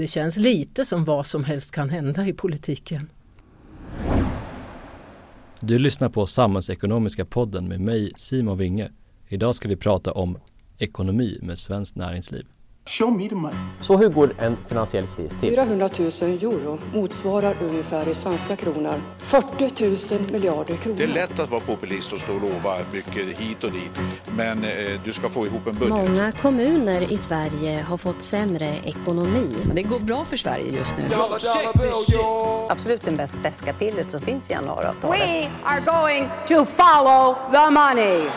det känns lite som vad som helst kan hända i politiken. Du lyssnar på Samhällsekonomiska podden med mig Simon Winge. Idag ska vi prata om ekonomi med Svenskt Näringsliv. Show me the money. Så hur går en finansiell kris till? 400 000 euro motsvarar ungefär i svenska kronor 40 000 miljarder kronor. Det är lätt att vara populist och stå och lova mycket hit och dit. Men eh, du ska få ihop en budget. Många kommuner i Sverige har fått sämre ekonomi. Men det går bra för Sverige just nu. Absolut det bäst beska pillret som finns i januariavtalet. We are going to follow the money.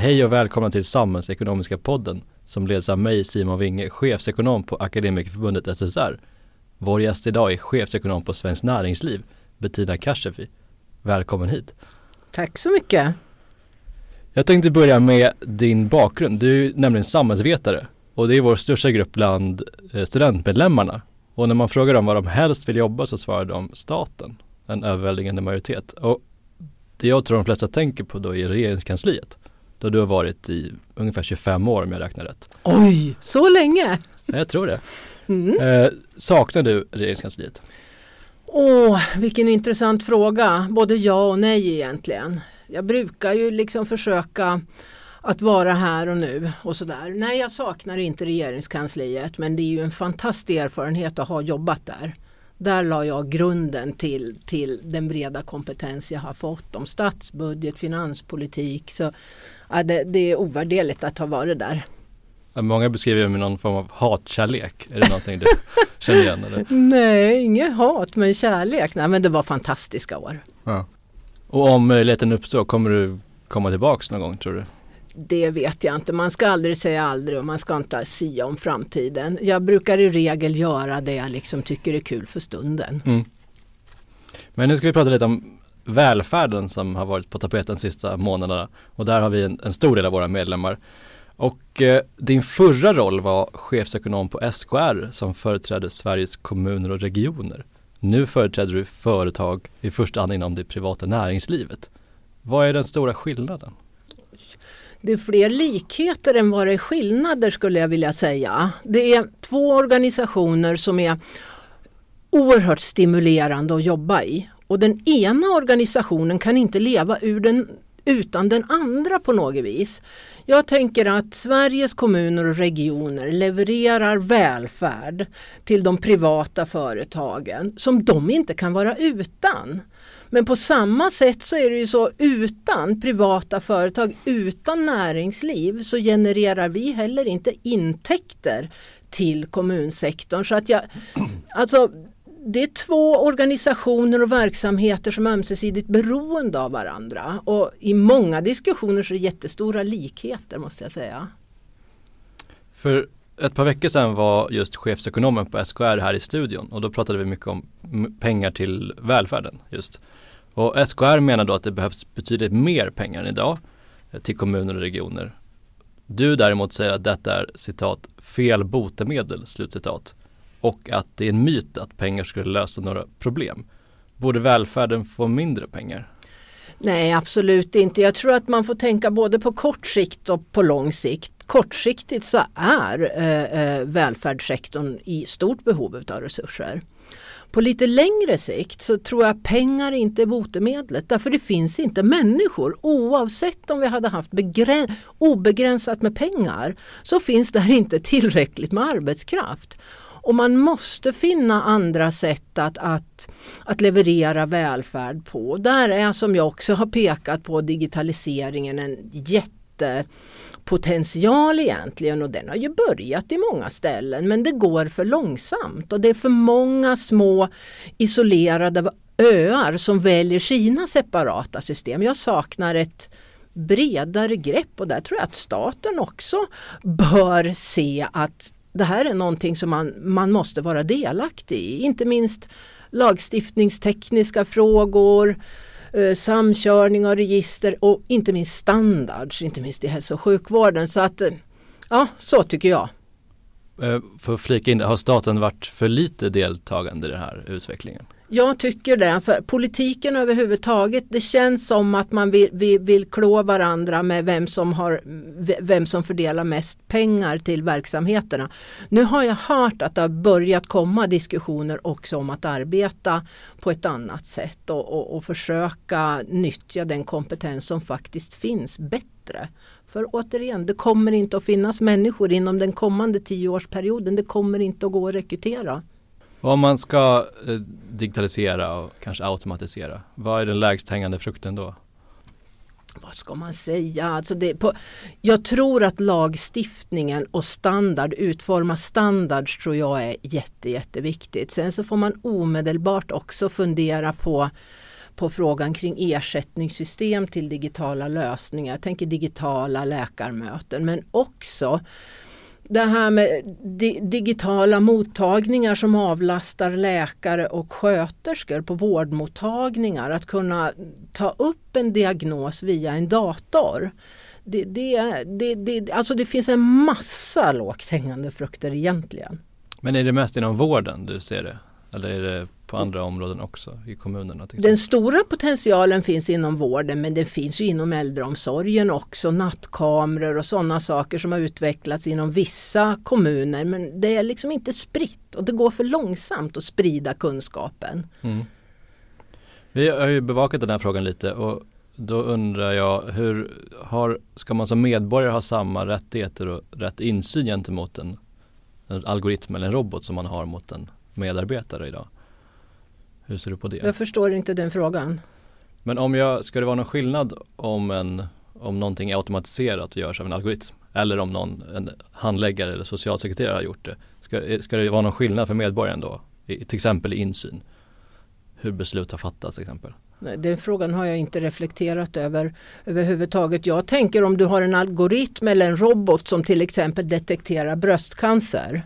Hej och välkomna till Samhällsekonomiska podden som leds av mig Simon Winge, chefsekonom på Akademikerförbundet SSR. Vår gäst idag är chefsekonom på Svenskt Näringsliv, Bettina Kashefi. Välkommen hit. Tack så mycket. Jag tänkte börja med din bakgrund. Du är nämligen samhällsvetare och det är vår största grupp bland eh, studentmedlemmarna. Och när man frågar dem var de helst vill jobba så svarar de staten, en överväldigande majoritet. Och det jag tror de flesta tänker på då är regeringskansliet. Då du har varit i ungefär 25 år om jag räknar rätt. Oj, så länge? Jag tror det. Mm. Eh, saknar du regeringskansliet? Åh, vilken intressant fråga. Både ja och nej egentligen. Jag brukar ju liksom försöka att vara här och nu och sådär. Nej, jag saknar inte regeringskansliet men det är ju en fantastisk erfarenhet att ha jobbat där. Där la jag grunden till, till den breda kompetens jag har fått om statsbudget, finanspolitik. Så ja, det, det är ovärderligt att ha varit där. Många beskriver det med någon form av hatkärlek. Är det någonting du känner igen? Eller? Nej, inget hat men kärlek. Nej men det var fantastiska år. Ja. Och om möjligheten uppstår, kommer du komma tillbaks någon gång tror du? Det vet jag inte. Man ska aldrig säga aldrig och man ska inte sia om framtiden. Jag brukar i regel göra det jag liksom tycker är kul för stunden. Mm. Men nu ska vi prata lite om välfärden som har varit på tapeten de sista månaderna. Och där har vi en, en stor del av våra medlemmar. Och eh, din förra roll var chefsekonom på SKR som företrädde Sveriges kommuner och regioner. Nu företräder du företag i första hand inom det privata näringslivet. Vad är den stora skillnaden? Det är fler likheter än vad det är skillnader skulle jag vilja säga. Det är två organisationer som är oerhört stimulerande att jobba i. Och den ena organisationen kan inte leva ur den, utan den andra på något vis. Jag tänker att Sveriges kommuner och regioner levererar välfärd till de privata företagen som de inte kan vara utan. Men på samma sätt så är det ju så utan privata företag, utan näringsliv så genererar vi heller inte intäkter till kommunsektorn. Så att jag, alltså, det är två organisationer och verksamheter som är ömsesidigt beroende av varandra. Och i många diskussioner så är det jättestora likheter måste jag säga. För ett par veckor sedan var just chefsekonomen på SKR här i studion och då pratade vi mycket om pengar till välfärden just. Och SKR menar då att det behövs betydligt mer pengar än idag eh, till kommuner och regioner. Du däremot säger att detta är citat fel botemedel, slutcitat. Och att det är en myt att pengar skulle lösa några problem. Borde välfärden få mindre pengar? Nej absolut inte. Jag tror att man får tänka både på kort sikt och på lång sikt. Kortsiktigt så är eh, eh välfärdssektorn i stort behov av resurser. På lite längre sikt så tror jag pengar inte är botemedlet därför det finns inte människor oavsett om vi hade haft obegränsat med pengar så finns där inte tillräckligt med arbetskraft. Och man måste finna andra sätt att, att, att leverera välfärd på. Där är som jag också har pekat på digitaliseringen en jätte potential egentligen och den har ju börjat i många ställen men det går för långsamt och det är för många små isolerade öar som väljer sina separata system. Jag saknar ett bredare grepp och där tror jag att staten också bör se att det här är någonting som man, man måste vara delaktig i. Inte minst lagstiftningstekniska frågor, eh, samkörning av register och inte minst standards, inte minst i hälso och sjukvården. Så att, eh, ja, så tycker jag. Eh, för att flika in, har staten varit för lite deltagande i den här utvecklingen? Jag tycker det, för politiken överhuvudtaget, det känns som att man vill, vill, vill klå varandra med vem som, har, vem som fördelar mest pengar till verksamheterna. Nu har jag hört att det har börjat komma diskussioner också om att arbeta på ett annat sätt och, och, och försöka nyttja den kompetens som faktiskt finns bättre. För återigen, det kommer inte att finnas människor inom den kommande tioårsperioden. Det kommer inte att gå att rekrytera. Och om man ska eh, digitalisera och kanske automatisera, vad är den lägst hängande frukten då? Vad ska man säga? Alltså det, på, jag tror att lagstiftningen och standard, utforma standards tror jag är jätte, jätteviktigt. Sen så får man omedelbart också fundera på på frågan kring ersättningssystem till digitala lösningar. Jag tänker digitala läkarmöten men också det här med di digitala mottagningar som avlastar läkare och sköterskor på vårdmottagningar. Att kunna ta upp en diagnos via en dator. Det, det, det, det, alltså det finns en massa lågt hängande frukter egentligen. Men är det mest inom vården du ser det? Eller är det på andra områden också i kommunerna? Den stora potentialen finns inom vården men det finns ju inom äldreomsorgen också. Nattkameror och sådana saker som har utvecklats inom vissa kommuner men det är liksom inte spritt och det går för långsamt att sprida kunskapen. Mm. Vi har ju bevakat den här frågan lite och då undrar jag hur har, ska man som medborgare ha samma rättigheter och rätt insyn gentemot en, en algoritm eller en robot som man har mot en medarbetare idag? Hur ser du på det? Jag förstår inte den frågan. Men om jag, ska det vara någon skillnad om, en, om någonting är automatiserat och görs av en algoritm? Eller om någon, en handläggare eller socialsekreterare har gjort det. Ska, ska det vara någon skillnad för medborgaren då? I, till exempel i insyn? Hur beslut har fattats till exempel? Den frågan har jag inte reflekterat över överhuvudtaget. Jag tänker om du har en algoritm eller en robot som till exempel detekterar bröstcancer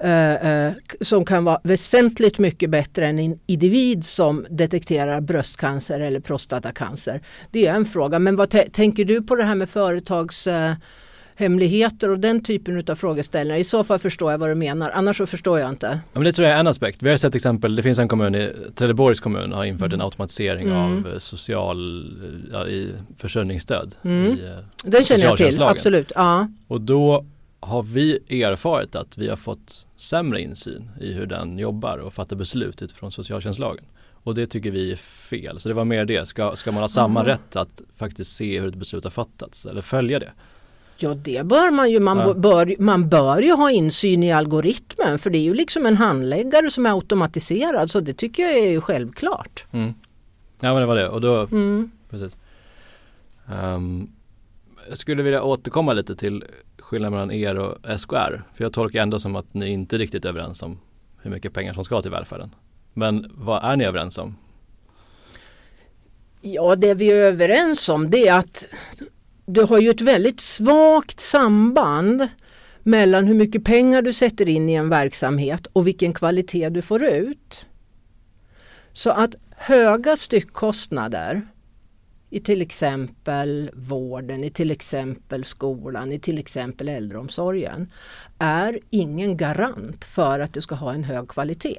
Eh, eh, som kan vara väsentligt mycket bättre än en individ som detekterar bröstcancer eller prostatacancer. Det är en fråga. Men vad tänker du på det här med företags eh, hemligheter och den typen av frågeställningar. I så fall förstår jag vad du menar, annars så förstår jag inte. Ja, men det tror jag är en aspekt. Vi har sett exempel, det finns en kommun, i Trelleborgs kommun har infört en automatisering mm. av social ja, i försörjningsstöd. Mm. I, den känner jag till, absolut. Ja. Och då har vi erfarit att vi har fått sämre insyn i hur den jobbar och fattar beslut utifrån socialtjänstlagen. Och det tycker vi är fel. Så det var mer det, ska, ska man ha samma mm. rätt att faktiskt se hur ett beslut har fattats eller följa det? Ja det bör man ju, man, ja. bör, man bör ju ha insyn i algoritmen för det är ju liksom en handläggare som är automatiserad så det tycker jag är ju självklart. Mm. Ja men det var det och då, mm. precis. Um, jag skulle vilja återkomma lite till skillnaden mellan er och SKR? För jag tolkar ändå som att ni inte är riktigt överens om hur mycket pengar som ska till välfärden. Men vad är ni överens om? Ja, det vi är överens om det är att du har ju ett väldigt svagt samband mellan hur mycket pengar du sätter in i en verksamhet och vilken kvalitet du får ut. Så att höga styckkostnader i till exempel vården, i till exempel skolan, i till exempel äldreomsorgen är ingen garant för att du ska ha en hög kvalitet.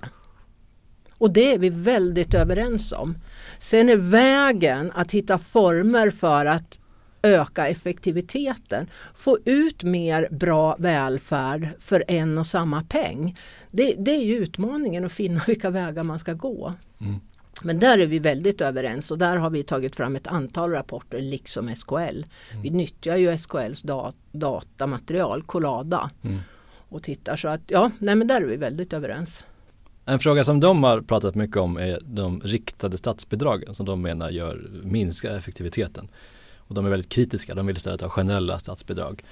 Och det är vi väldigt överens om. Sen är vägen att hitta former för att öka effektiviteten, få ut mer bra välfärd för en och samma peng. Det, det är ju utmaningen att finna vilka vägar man ska gå. Mm. Men där är vi väldigt överens och där har vi tagit fram ett antal rapporter liksom SKL. Mm. Vi nyttjar ju SKLs dat datamaterial, Colada. Mm. Och tittar så att ja, nej men där är vi väldigt överens. En fråga som de har pratat mycket om är de riktade statsbidragen som de menar gör minska effektiviteten. Och de är väldigt kritiska, de vill istället ha generella statsbidrag.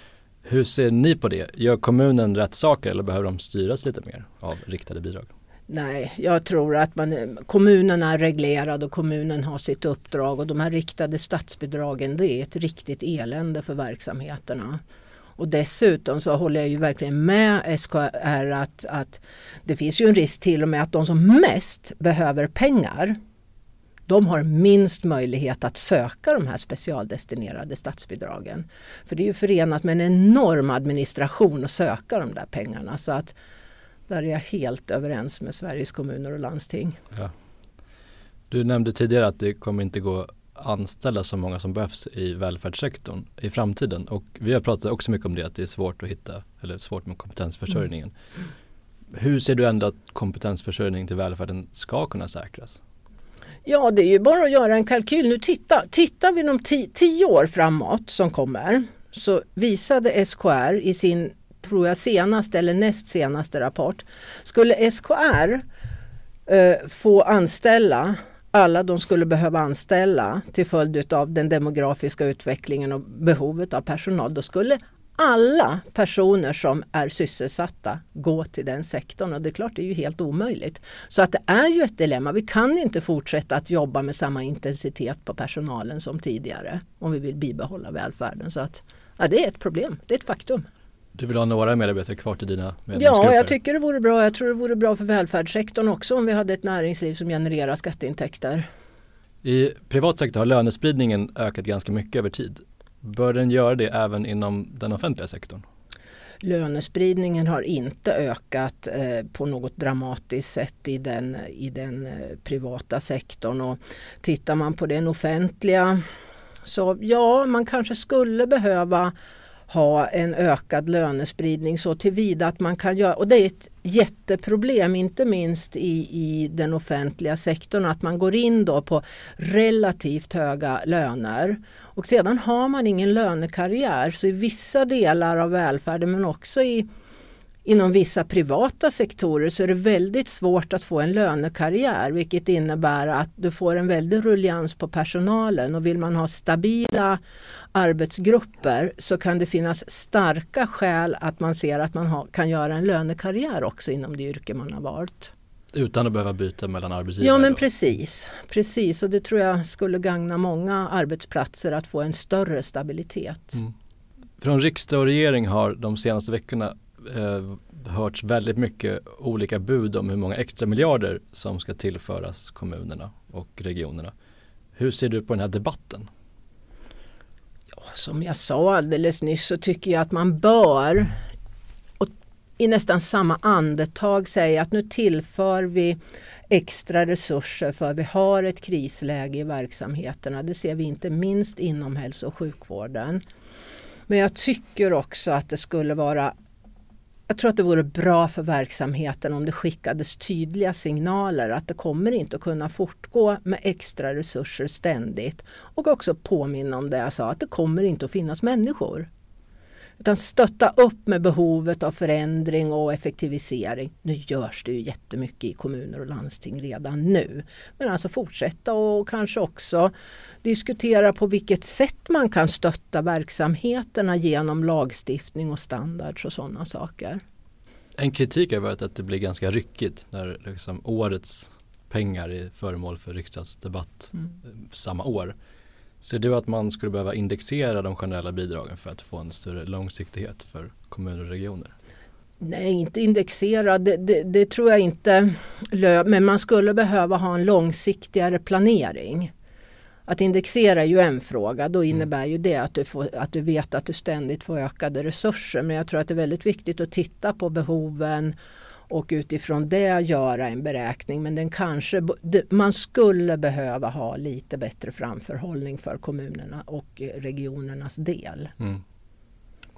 Hur ser ni på det? Gör kommunen rätt saker eller behöver de styras lite mer av riktade bidrag? Nej, jag tror att man, kommunen är reglerad och kommunen har sitt uppdrag och de här riktade statsbidragen det är ett riktigt elände för verksamheterna. Och dessutom så håller jag ju verkligen med SKR att, att det finns ju en risk till och med att de som mest behöver pengar de har minst möjlighet att söka de här specialdestinerade statsbidragen. För det är ju förenat med en enorm administration att söka de där pengarna. Så att där är jag helt överens med Sveriges kommuner och landsting. Ja. Du nämnde tidigare att det kommer inte gå att anställa så många som behövs i välfärdssektorn i framtiden och vi har pratat också mycket om det att det är svårt att hitta eller svårt med kompetensförsörjningen. Mm. Hur ser du ändå att kompetensförsörjning till välfärden ska kunna säkras? Ja, det är ju bara att göra en kalkyl. Nu titta, tittar vi de tio, tio år framåt som kommer så visade SKR i sin, tror jag, senaste eller näst senaste rapport. Skulle SKR eh, få anställa alla de skulle behöva anställa till följd av den demografiska utvecklingen och behovet av personal, då skulle alla personer som är sysselsatta gå till den sektorn och det är klart det är ju helt omöjligt. Så att det är ju ett dilemma. Vi kan inte fortsätta att jobba med samma intensitet på personalen som tidigare om vi vill bibehålla välfärden. Så att ja, det är ett problem, det är ett faktum. Du vill ha några medarbetare kvar till dina medlemsgrupper? Ja, jag tycker det vore bra. Jag tror det vore bra för välfärdssektorn också om vi hade ett näringsliv som genererar skatteintäkter. I privat sektor har lönespridningen ökat ganska mycket över tid. Bör den göra det även inom den offentliga sektorn? Lönespridningen har inte ökat eh, på något dramatiskt sätt i den, i den eh, privata sektorn. Och tittar man på den offentliga så ja, man kanske skulle behöva ha en ökad lönespridning så tillvida att man kan göra, och det är ett jätteproblem inte minst i, i den offentliga sektorn att man går in då på relativt höga löner. Och sedan har man ingen lönekarriär så i vissa delar av välfärden men också i inom vissa privata sektorer så är det väldigt svårt att få en lönekarriär vilket innebär att du får en väldig rullians på personalen och vill man ha stabila arbetsgrupper så kan det finnas starka skäl att man ser att man ha, kan göra en lönekarriär också inom det yrke man har valt. Utan att behöva byta mellan arbetsgivare? Ja men precis, precis och det tror jag skulle gagna många arbetsplatser att få en större stabilitet. Mm. Från riksdag och regering har de senaste veckorna eh, hörts väldigt mycket olika bud om hur många extra miljarder som ska tillföras kommunerna och regionerna. Hur ser du på den här debatten? Som jag sa alldeles nyss så tycker jag att man bör i nästan samma andetag säga att nu tillför vi extra resurser för vi har ett krisläge i verksamheterna. Det ser vi inte minst inom hälso och sjukvården. Men jag tycker också att det skulle vara jag tror att det vore bra för verksamheten om det skickades tydliga signaler att det kommer inte att kunna fortgå med extra resurser ständigt. Och också påminna om det jag sa, att det kommer inte att finnas människor. Utan stötta upp med behovet av förändring och effektivisering. Nu görs det ju jättemycket i kommuner och landsting redan nu. Men alltså fortsätta och kanske också diskutera på vilket sätt man kan stötta verksamheterna genom lagstiftning och standards och sådana saker. En kritik har varit att det blir ganska ryckigt när liksom årets pengar är föremål för riksdagsdebatt mm. samma år. Ser du att man skulle behöva indexera de generella bidragen för att få en större långsiktighet för kommuner och regioner? Nej, inte indexera, det, det, det tror jag inte. Men man skulle behöva ha en långsiktigare planering. Att indexera är ju en fråga, då mm. innebär ju det att du, får, att du vet att du ständigt får ökade resurser. Men jag tror att det är väldigt viktigt att titta på behoven och utifrån det göra en beräkning. Men den kanske, man skulle behöva ha lite bättre framförhållning för kommunerna och regionernas del. Mm.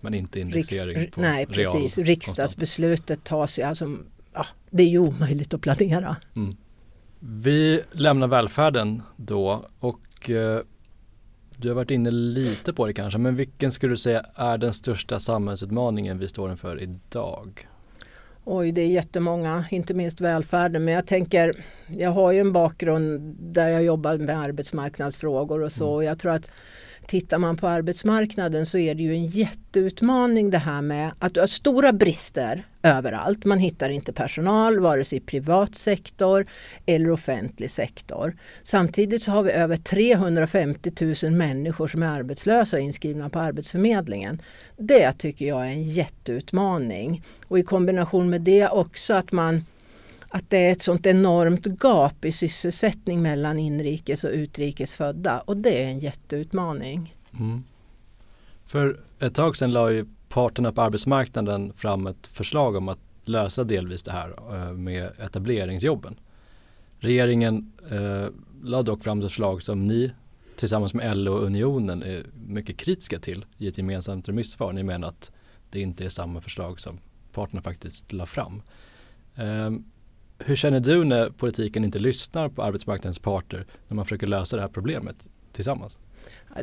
Men inte indexering Riks, på Nej precis, riksdagsbeslutet tas ju, alltså, ja, det är ju omöjligt att planera. Mm. Vi lämnar välfärden då och eh, du har varit inne lite på det kanske, men vilken skulle du säga är den största samhällsutmaningen vi står inför idag? Oj, det är jättemånga, inte minst välfärden. Men jag tänker, jag har ju en bakgrund där jag jobbar med arbetsmarknadsfrågor och så. Mm. Jag tror att tittar man på arbetsmarknaden så är det ju en jätteutmaning det här med att du har stora brister överallt. Man hittar inte personal vare sig i privat sektor eller offentlig sektor. Samtidigt så har vi över 350 000 människor som är arbetslösa och inskrivna på Arbetsförmedlingen. Det tycker jag är en jätteutmaning. Och i kombination med det också att man att det är ett sånt enormt gap i sysselsättning mellan inrikes och utrikes födda och det är en jätteutmaning. Mm. För ett tag sedan la ju parterna på arbetsmarknaden fram ett förslag om att lösa delvis det här eh, med etableringsjobben. Regeringen eh, la dock fram ett förslag som ni tillsammans med LO och Unionen är mycket kritiska till i ett gemensamt remissvar. Ni menar att det inte är samma förslag som parterna faktiskt la fram. Ehm, hur känner du när politiken inte lyssnar på arbetsmarknadens parter när man försöker lösa det här problemet tillsammans?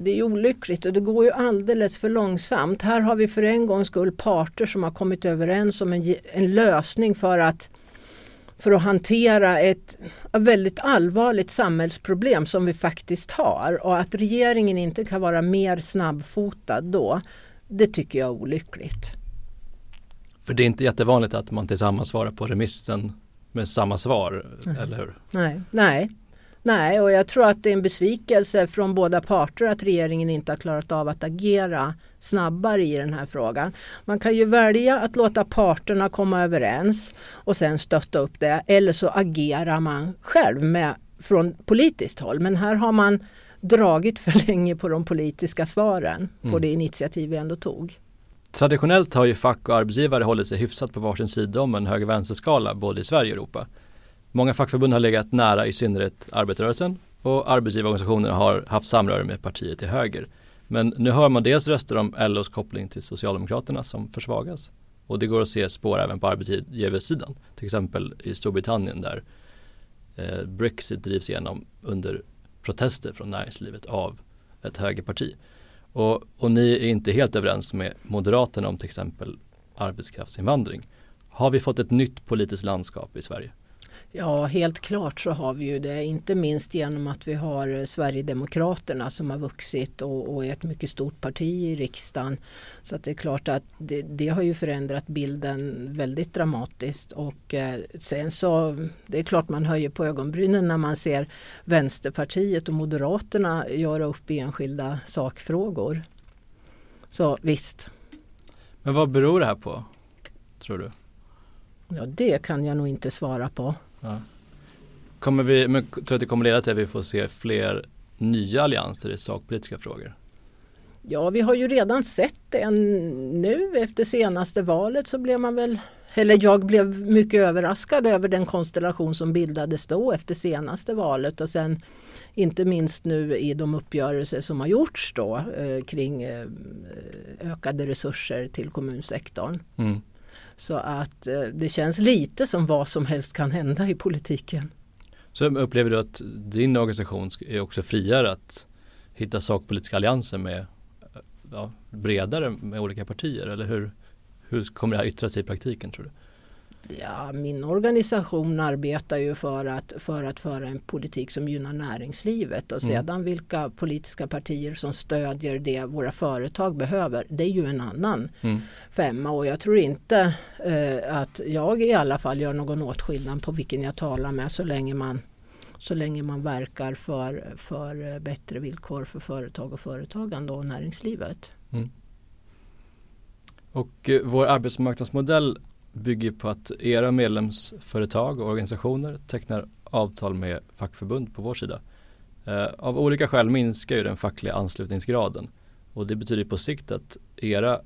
Det är olyckligt och det går ju alldeles för långsamt. Här har vi för en gångs skull parter som har kommit överens om en, en lösning för att för att hantera ett väldigt allvarligt samhällsproblem som vi faktiskt har och att regeringen inte kan vara mer snabbfotad då, det tycker jag är olyckligt. För det är inte jättevanligt att man tillsammans svarar på remissen med samma svar, nej. eller hur? Nej, nej. Nej, och jag tror att det är en besvikelse från båda parter att regeringen inte har klarat av att agera snabbare i den här frågan. Man kan ju välja att låta parterna komma överens och sen stötta upp det eller så agerar man själv med, från politiskt håll. Men här har man dragit för länge på de politiska svaren på mm. det initiativ vi ändå tog. Traditionellt har ju fack och arbetsgivare hållit sig hyfsat på varsin sida om en höger-vänster-skala både i Sverige och Europa. Många fackförbund har legat nära i synnerhet arbetarrörelsen och arbetsgivarorganisationer har haft samröre med partiet till höger. Men nu hör man dels röster om LOs koppling till Socialdemokraterna som försvagas. Och det går att se spår även på arbetsgivarsidan. Till exempel i Storbritannien där eh, Brexit drivs igenom under protester från näringslivet av ett högerparti. Och, och ni är inte helt överens med Moderaterna om till exempel arbetskraftsinvandring. Har vi fått ett nytt politiskt landskap i Sverige? Ja, helt klart så har vi ju det. Inte minst genom att vi har Sverigedemokraterna som har vuxit och, och är ett mycket stort parti i riksdagen. Så att det är klart att det, det har ju förändrat bilden väldigt dramatiskt. Och eh, sen så, det är klart man höjer på ögonbrynen när man ser Vänsterpartiet och Moderaterna göra upp i enskilda sakfrågor. Så visst. Men vad beror det här på, tror du? Ja, det kan jag nog inte svara på. Ja. Kommer vi, men tror du att det kommer leda till att vi får se fler nya allianser i sakpolitiska frågor? Ja, vi har ju redan sett det nu efter senaste valet så blev man väl eller jag blev mycket överraskad över den konstellation som bildades då efter senaste valet och sen inte minst nu i de uppgörelser som har gjorts då eh, kring eh, ökade resurser till kommunsektorn. Mm. Så att eh, det känns lite som vad som helst kan hända i politiken. Så upplever du att din organisation är också friare att hitta sakpolitiska allianser med eh, ja, bredare med olika partier eller hur, hur kommer det här yttra sig i praktiken tror du? Ja, min organisation arbetar ju för att, för att föra en politik som gynnar näringslivet och mm. sedan vilka politiska partier som stödjer det våra företag behöver det är ju en annan mm. femma och jag tror inte eh, att jag i alla fall gör någon åtskillnad på vilken jag talar med så länge man så länge man verkar för, för bättre villkor för företag och företagande och näringslivet. Mm. Och eh, vår arbetsmarknadsmodell bygger på att era medlemsföretag och organisationer tecknar avtal med fackförbund på vår sida. Eh, av olika skäl minskar ju den fackliga anslutningsgraden och det betyder på sikt att era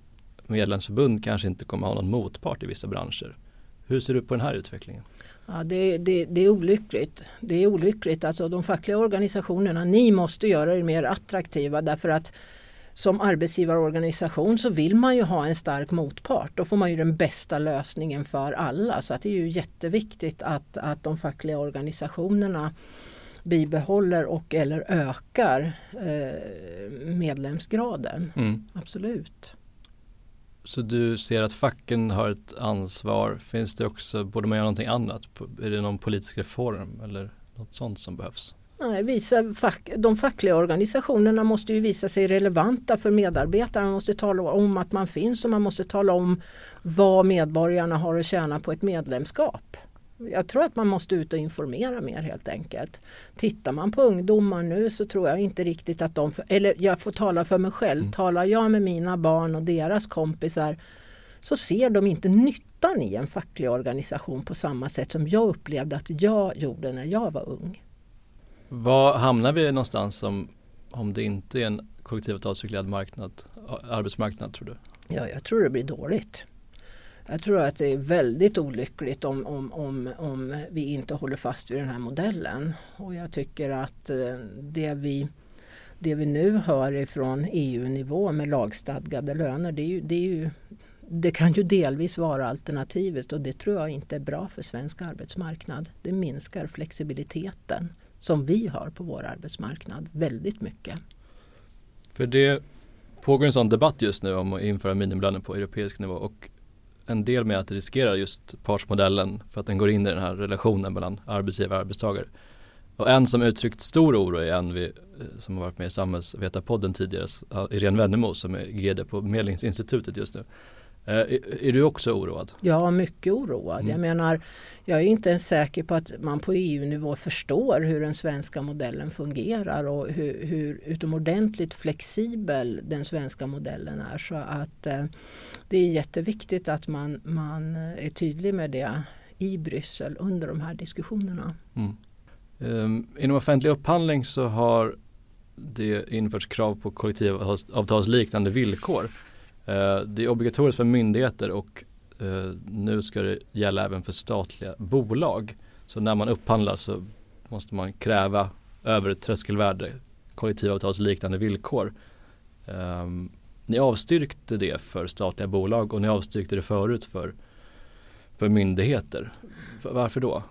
medlemsförbund kanske inte kommer ha någon motpart i vissa branscher. Hur ser du på den här utvecklingen? Ja, det, det, det, är olyckligt. Det är olyckligt. Alltså de fackliga organisationerna, ni måste göra er mer attraktiva därför att som arbetsgivarorganisation så vill man ju ha en stark motpart. Då får man ju den bästa lösningen för alla. Så att det är ju jätteviktigt att, att de fackliga organisationerna bibehåller och eller ökar eh, medlemsgraden. Mm. Absolut. Så du ser att facken har ett ansvar. Finns det också, borde man göra någonting annat? Är det någon politisk reform eller något sånt som behövs? Nej, visa fack, de fackliga organisationerna måste ju visa sig relevanta för medarbetarna. Man måste tala om att man finns och man måste tala om vad medborgarna har att tjäna på ett medlemskap. Jag tror att man måste ut och informera mer helt enkelt. Tittar man på ungdomar nu så tror jag inte riktigt att de, eller jag får tala för mig själv, mm. talar jag med mina barn och deras kompisar så ser de inte nyttan i en facklig organisation på samma sätt som jag upplevde att jag gjorde när jag var ung. Var hamnar vi någonstans om, om det inte är en kollektivavtalsreglerad marknad, arbetsmarknad tror du? Ja, jag tror det blir dåligt. Jag tror att det är väldigt olyckligt om, om, om, om vi inte håller fast vid den här modellen. Och jag tycker att eh, det vi, det vi nu hör ifrån EU-nivå med lagstadgade löner det, är ju, det, är ju, det kan ju delvis vara alternativet och det tror jag inte är bra för svensk arbetsmarknad. Det minskar flexibiliteten som vi har på vår arbetsmarknad väldigt mycket. För det pågår en sån debatt just nu om att införa minimilöner på europeisk nivå och en del med att det riskerar just partsmodellen för att den går in i den här relationen mellan arbetsgivare och arbetstagare. Och en som uttryckt stor oro är en vi, eh, som har varit med i Samhällsvetarpodden tidigare, Irene Wennemo som är GD på Medlingsinstitutet just nu. Eh, är, är du också oroad? Ja, mycket oroad. Mm. Jag menar, jag är inte ens säker på att man på EU-nivå förstår hur den svenska modellen fungerar och hur, hur utomordentligt flexibel den svenska modellen är. Så att eh, det är jätteviktigt att man, man är tydlig med det i Bryssel under de här diskussionerna. Mm. Um, inom offentlig upphandling så har det införts krav på kollektivavtalsliknande villkor. Eh, det är obligatoriskt för myndigheter och eh, nu ska det gälla även för statliga bolag. Så när man upphandlar så måste man kräva över ett tröskelvärde kollektivavtalsliknande villkor. Ehm, ni avstyrkte det för statliga bolag och ni avstyrkte det förut för, för myndigheter. Varför då?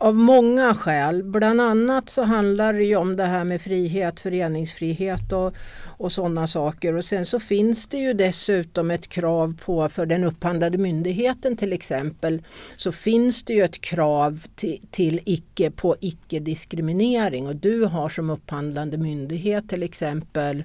Av många skäl. Bland annat så handlar det ju om det här med frihet, föreningsfrihet och, och sådana saker. Och sen så finns det ju dessutom ett krav på, för den upphandlade myndigheten till exempel, så finns det ju ett krav till, till icke, på icke-diskriminering. Och du har som upphandlande myndighet till exempel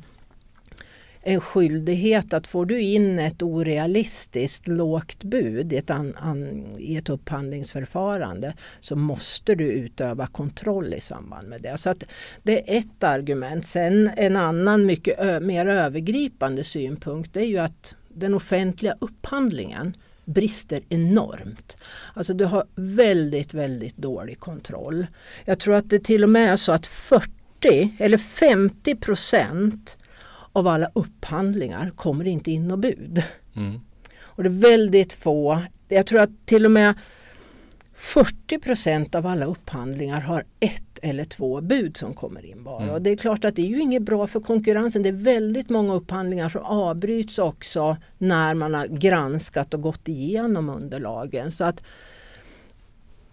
en skyldighet att får du in ett orealistiskt lågt bud i ett, an, an, i ett upphandlingsförfarande så måste du utöva kontroll i samband med det. Så att det är ett argument. Sen en annan mycket ö, mer övergripande synpunkt är ju att den offentliga upphandlingen brister enormt. Alltså du har väldigt, väldigt dålig kontroll. Jag tror att det till och med är så att 40 eller 50 procent av alla upphandlingar kommer inte in något bud. Mm. Och det är väldigt få, jag tror att till och med 40 procent av alla upphandlingar har ett eller två bud som kommer in bara. Mm. Och det är klart att det är ju inget bra för konkurrensen. Det är väldigt många upphandlingar som avbryts också när man har granskat och gått igenom underlagen. Så att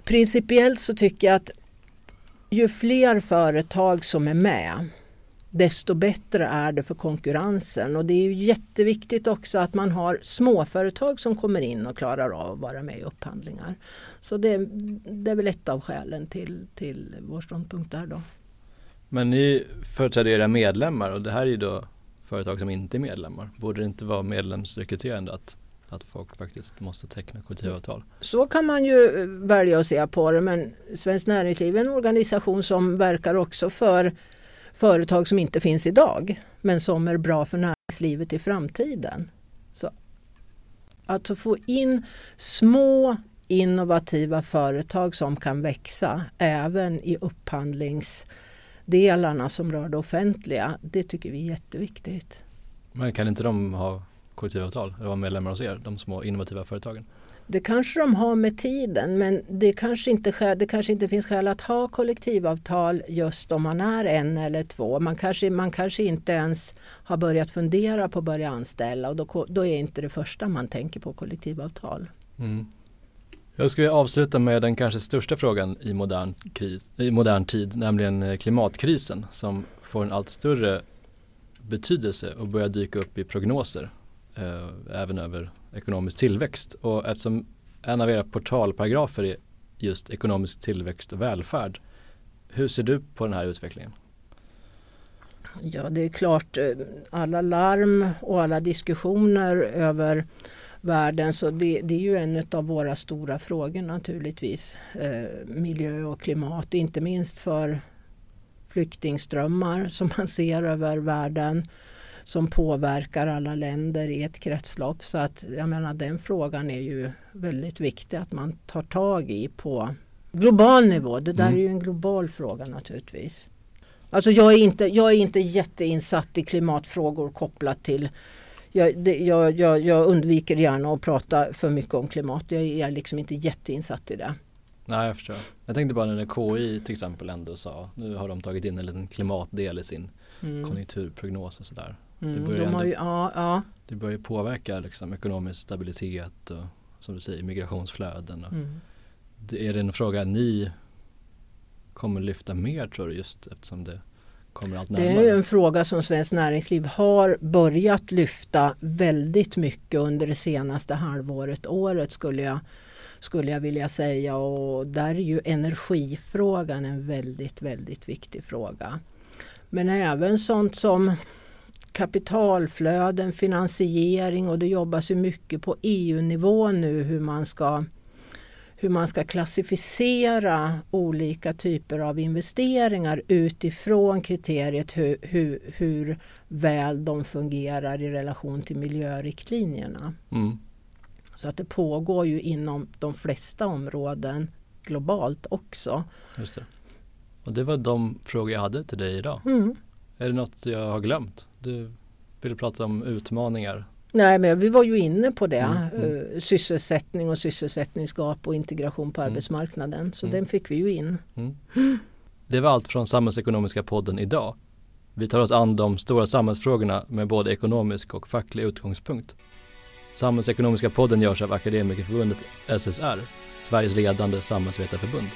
Principiellt så tycker jag att ju fler företag som är med desto bättre är det för konkurrensen. Och det är jätteviktigt också att man har småföretag som kommer in och klarar av att vara med i upphandlingar. Så det, det är väl ett av skälen till, till vår ståndpunkt där då. Men ni företräder era medlemmar och det här är ju då företag som inte är medlemmar. Borde det inte vara medlemsrekryterande att, att folk faktiskt måste teckna kollektivavtal? Så kan man ju välja att se på det men Svenskt Näringsliv är en organisation som verkar också för företag som inte finns idag men som är bra för näringslivet i framtiden. Så att få in små innovativa företag som kan växa även i upphandlingsdelarna som rör det offentliga. Det tycker vi är jätteviktigt. Men kan inte de ha kollektivavtal eller vara medlemmar hos er, de små innovativa företagen? Det kanske de har med tiden men det kanske, inte, det kanske inte finns skäl att ha kollektivavtal just om man är en eller två. Man kanske, man kanske inte ens har börjat fundera på att börja anställa och då, då är inte det första man tänker på kollektivavtal. Mm. Jag skulle avsluta med den kanske största frågan i modern, kris, i modern tid, nämligen eh, klimatkrisen som får en allt större betydelse och börjar dyka upp i prognoser eh, även över ekonomisk tillväxt. Och eftersom en av era portalparagrafer är just ekonomisk tillväxt och välfärd. Hur ser du på den här utvecklingen? Ja det är klart, eh, alla larm och alla diskussioner över världen så det, det är ju en av våra stora frågor naturligtvis. Eh, miljö och klimat, inte minst för flyktingströmmar som man ser över världen som påverkar alla länder i ett kretslopp. Så att jag menar den frågan är ju väldigt viktig att man tar tag i på global nivå. Det där mm. är ju en global fråga naturligtvis. Alltså jag är, inte, jag är inte jätteinsatt i klimatfrågor kopplat till jag, det, jag, jag, jag, undviker gärna att prata för mycket om klimat. Jag är liksom inte jätteinsatt i det. Nej jag förstår. Jag tänkte bara när KI till exempel ändå sa, nu har de tagit in en liten klimatdel i sin mm. konjunkturprognos och sådär. Mm, det, börjar de ändå, ju, ja, ja. det börjar påverka liksom, ekonomisk stabilitet och som du säger migrationsflöden. Och mm. det, är det en fråga ni kommer lyfta mer tror du just eftersom det kommer allt närmare? Det är en fråga som Svenskt Näringsliv har börjat lyfta väldigt mycket under det senaste halvåret, året skulle jag, skulle jag vilja säga. Och där är ju energifrågan en väldigt, väldigt viktig fråga. Men även sånt som kapitalflöden, finansiering och det jobbas ju mycket på EU-nivå nu hur man ska hur man ska klassificera olika typer av investeringar utifrån kriteriet hur, hur, hur väl de fungerar i relation till miljöriktlinjerna. Mm. Så att det pågår ju inom de flesta områden globalt också. Just det. Och det var de frågor jag hade till dig idag. Mm. Är det något jag har glömt? Du ville prata om utmaningar Nej men vi var ju inne på det. Mm, mm. Eh, sysselsättning och sysselsättningsgap och integration på mm. arbetsmarknaden. Så mm. den fick vi ju in. Mm. Det var allt från Samhällsekonomiska podden idag. Vi tar oss an de stora samhällsfrågorna med både ekonomisk och facklig utgångspunkt. Samhällsekonomiska podden görs av Akademikerförbundet SSR, Sveriges ledande samhällsvetarförbund.